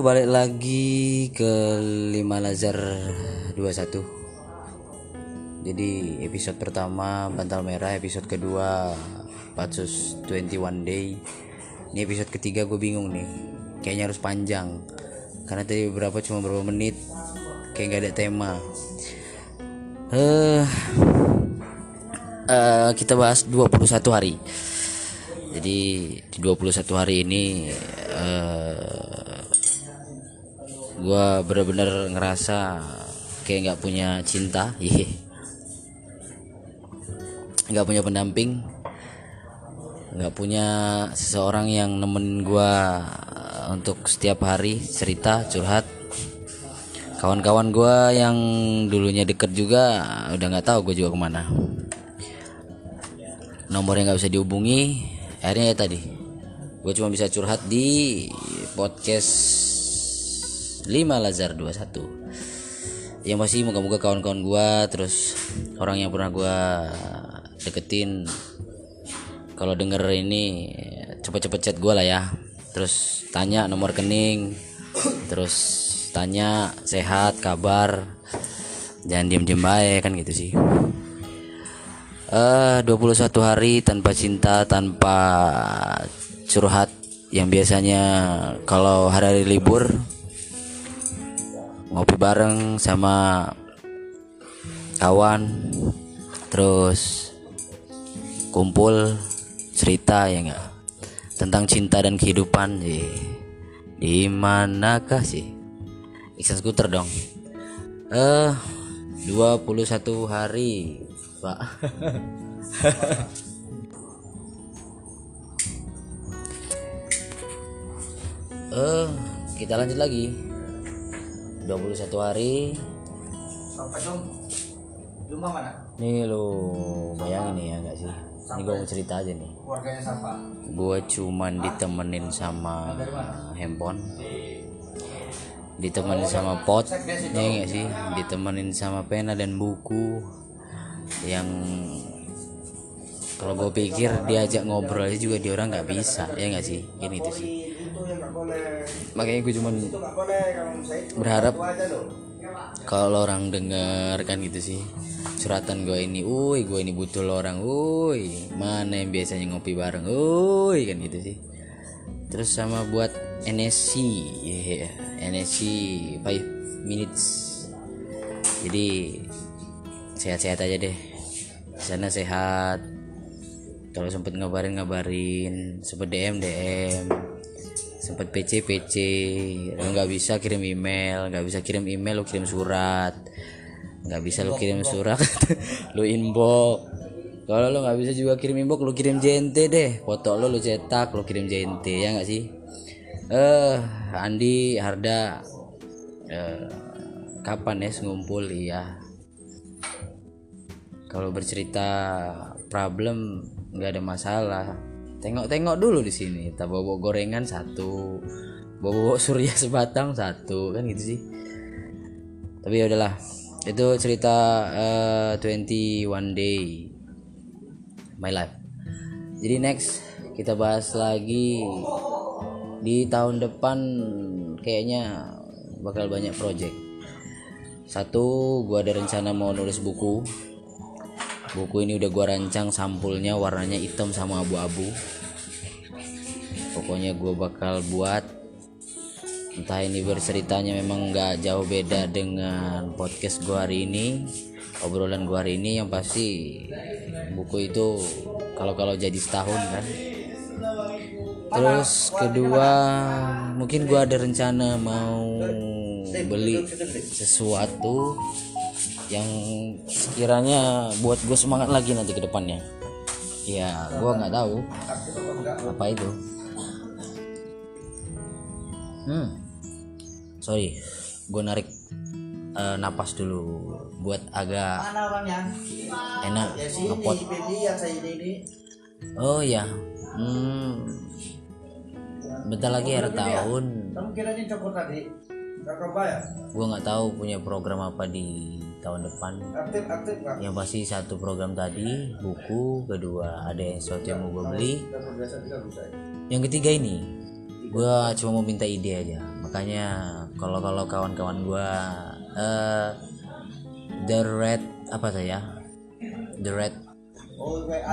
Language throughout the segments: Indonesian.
Balik lagi ke 5 Lazar 21. Jadi episode pertama Bantal Merah, episode kedua Patsus 21 Day. Ini episode ketiga gue bingung nih. Kayaknya harus panjang. Karena tadi beberapa cuma beberapa menit. Kayak nggak ada tema. Eh uh, kita bahas 21 hari. Jadi di 21 hari ini uh, gue bener-bener ngerasa kayak nggak punya cinta. Nggak punya pendamping. Nggak punya seseorang yang nemenin gue untuk setiap hari cerita curhat. Kawan-kawan gue yang dulunya deket juga udah nggak tahu gue juga ke mana. Nomornya nggak bisa dihubungi. Akhirnya ya tadi gue cuma bisa curhat di podcast 5 Lazar 21 yang masih moga-moga kawan-kawan gua terus orang yang pernah gua deketin kalau denger ini cepet-cepet chat gua lah ya. Terus tanya nomor rekening terus tanya sehat kabar jangan diem-diem baik kan gitu sih. Uh, 21 hari tanpa cinta tanpa curhat yang biasanya kalau hari-hari libur ngopi bareng sama kawan terus kumpul cerita ya enggak? Tentang cinta dan kehidupan sih di manakah sih? Iksan skuter dong. Eh uh, 21 hari pak. Eh uh, kita lanjut lagi 21 hari. Sampai dong rumah mana? Nih lo bayangin nih ya enggak sih? Ini gue mau cerita aja nih. keluarganya siapa? Gue cuman ditemenin sama handphone. Ditemenin sama pot. Ya enggak sih? Ditemenin sama pena dan buku. Yang kalau gue pikir diajak ngobrol aja juga dia orang nggak bisa. Ya nggak sih? Ini itu sih makanya gue cuman berharap kalau orang denger kan gitu sih suratan gue ini, uy gue ini butuh lo orang, uy mana yang biasanya ngopi bareng, uy kan gitu sih. Terus sama buat NSC, yeah, NSC 5 minutes. Jadi sehat-sehat aja deh. sana sehat. Kalau sempet ngabarin ngabarin, sempet DM DM sempat PC PC nggak bisa kirim email nggak bisa kirim email lu kirim surat. Nggak bisa lu kirim surat lu inbox. Kalau lu nggak bisa juga kirim inbox lu kirim JNT deh. Foto lu lu cetak lu kirim JNT ya nggak sih? Eh uh, Andi Harda uh, kapan ya ngumpul? Iya. Kalau bercerita problem nggak ada masalah tengok-tengok dulu di sini. Kita bawa gorengan satu. Bawa surya sebatang satu. Kan gitu sih. Tapi ya udahlah. Itu cerita uh, eh, 21 day. My life. Jadi next kita bahas lagi di tahun depan kayaknya bakal banyak project. Satu gua ada rencana mau nulis buku buku ini udah gua rancang sampulnya warnanya hitam sama abu-abu. Pokoknya gua bakal buat. Entah ini berceritanya memang nggak jauh beda dengan podcast gua hari ini obrolan gua hari ini yang pasti buku itu kalau kalau jadi setahun kan? Terus kedua mungkin gua ada rencana mau beli sesuatu yang sekiranya buat gue semangat lagi nanti ke depannya. Ya gue nggak tahu apa itu. Hmm. Sorry gue narik uh, napas dulu buat agak enak ngepot. oh ya hmm. Bentar lagi akhir tahun. Gue nggak tahu punya program apa di tahun depan. Aktif, aktif, yang pasti satu program tadi buku kedua ada yang sesuatu yang mau gue beli. Yang ketiga ini gue cuma mau minta ide aja. Makanya kalau kalau kawan-kawan gue uh, the red apa saya the red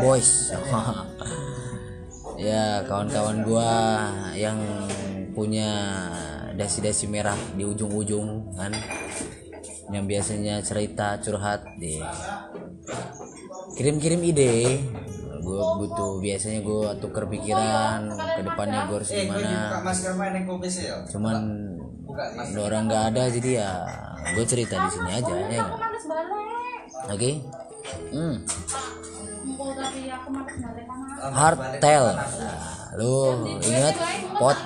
boys. Ya kawan-kawan gue yang punya dasi-dasi merah di ujung-ujung kan yang biasanya cerita curhat deh kirim-kirim ide. Gue butuh biasanya gue tuker pikiran ke depannya gue harus Eh, gimana. cuman ada orang nggak ada jadi ya gue cerita di sini aja ya oke? Hmm. Empul tapi aku males balik sama. hardtail nah, lu ingat pot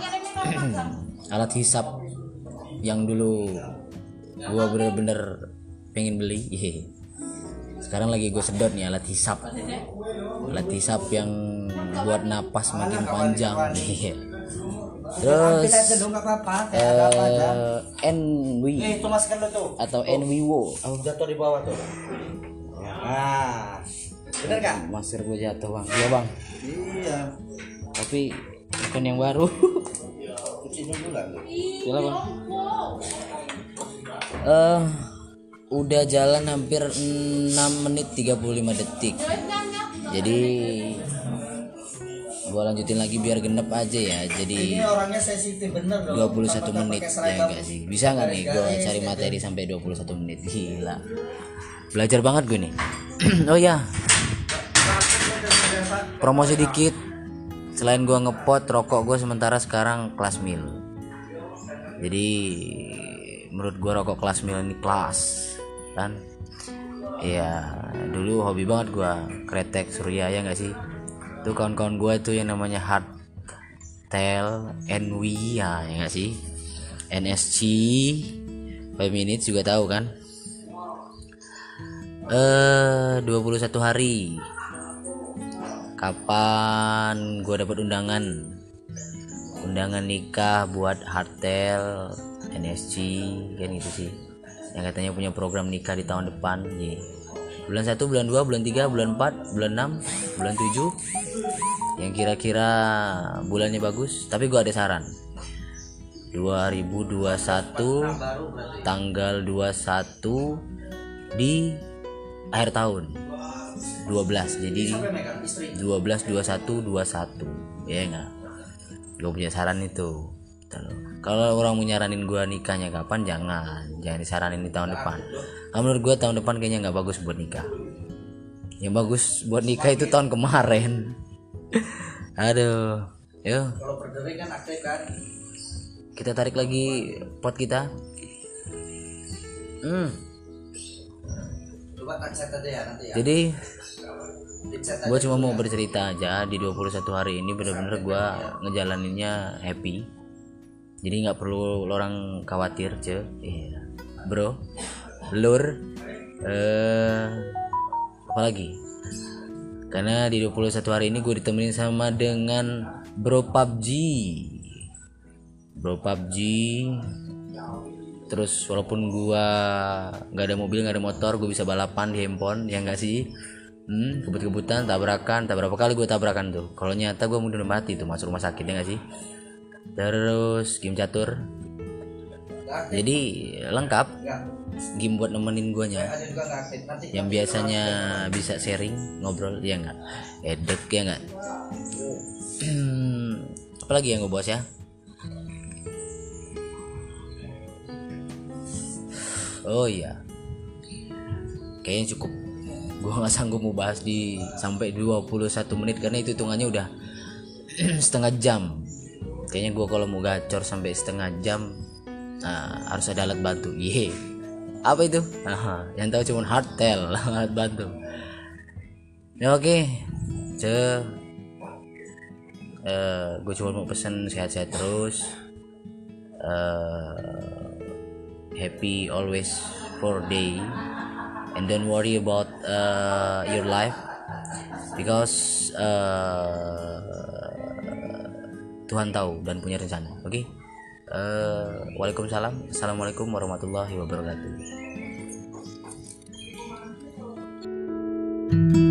alat hisap yang dulu gua bener-bener pengen beli Yeay. sekarang lagi gue sedot nih alat hisap alat hisap yang buat napas makin panjang Iya. terus eh, NW Eh, lo tuh. atau NWO oh, Jatuh di bawah tuh. Nah, bener gak? masker gue jatuh bang iya bang Iya. tapi bukan yang baru Cuci dulu lah. lu. Gila bang. Eh, udah jalan hampir 6 menit 35 detik. Jadi gua lanjutin lagi biar genep aja ya. Ini Jadi orangnya sensitif bener dong. 21 menit ya enggak sih? Bisa nggak nih gua cari materi sampai 21 menit? Gila. Belajar banget gue nih. oh ya, promosi dikit selain gua ngepot rokok gue sementara sekarang kelas mil jadi menurut gua rokok kelas mil ini kelas kan? Iya dulu hobi banget gua kretek surya ya nggak sih? Tuh kawan-kawan gua itu yang namanya hard tail NW ya ya nggak sih? NSC 5 minutes juga tahu kan? Eh 21 hari. Kapan gue dapat undangan? Undangan nikah buat Hartel NSC kan gitu sih. Yang katanya punya program nikah di tahun depan Ye. bulan 1 bulan 2 bulan 3 bulan 4 bulan 6 bulan 7 yang kira-kira bulannya bagus tapi gue ada saran. 2021 tanggal 21 di akhir tahun. 12 jadi 12 21 21 ya enggak gue punya saran itu. Loh. Kalau orang mau nyaranin gue nikahnya kapan jangan. Jangan disaranin di tahun depan. Nah, menurut gue tahun depan kayaknya nggak bagus buat nikah. Yang bagus buat nikah itu tahun kemarin. Aduh. Berdiri kan kan. kita tarik lagi pot kita. Hmm. Ya ya. jadi gue cuma mau bercerita aja di 21 hari ini bener-bener gue ngejalaninnya happy jadi nggak perlu orang khawatir ce. Iya. Bro. Lur. Eh apa lagi? Karena di 21 hari ini gue ditemenin sama dengan bro PUBG bro PUBG terus walaupun gua nggak ada mobil nggak ada motor gue bisa balapan di handphone ya enggak sih? Hmm, kebut-kebutan tabrakan. Tak berapa kali gue tabrakan tuh? Kalau nyata gue udah mati tuh masuk rumah sakit ya enggak sih terus game catur. Jadi lengkap. Enggak. game buat nemenin guanya. Yang biasanya bisa sharing ngobrol ya enggak edek ya enggak apalagi yang gue bahas ya? Oh iya. Kayaknya cukup. Gue nggak sanggup mau bahas di sampai 21 menit karena itu hitungannya udah setengah jam kayaknya gue kalau mau gacor sampai setengah jam nah, harus ada alat bantu. Iya. Apa itu? Aha, yang tahu cuma hardtail alat bantu. Ya oke. Ce. Eh gue cuma mau pesan sehat-sehat terus. Eh happy always for day. And don't worry about uh, your life. Because uh, Tuhan tahu dan punya rencana oke okay? uh, Waalaikumsalam Assalamualaikum warahmatullahi wabarakatuh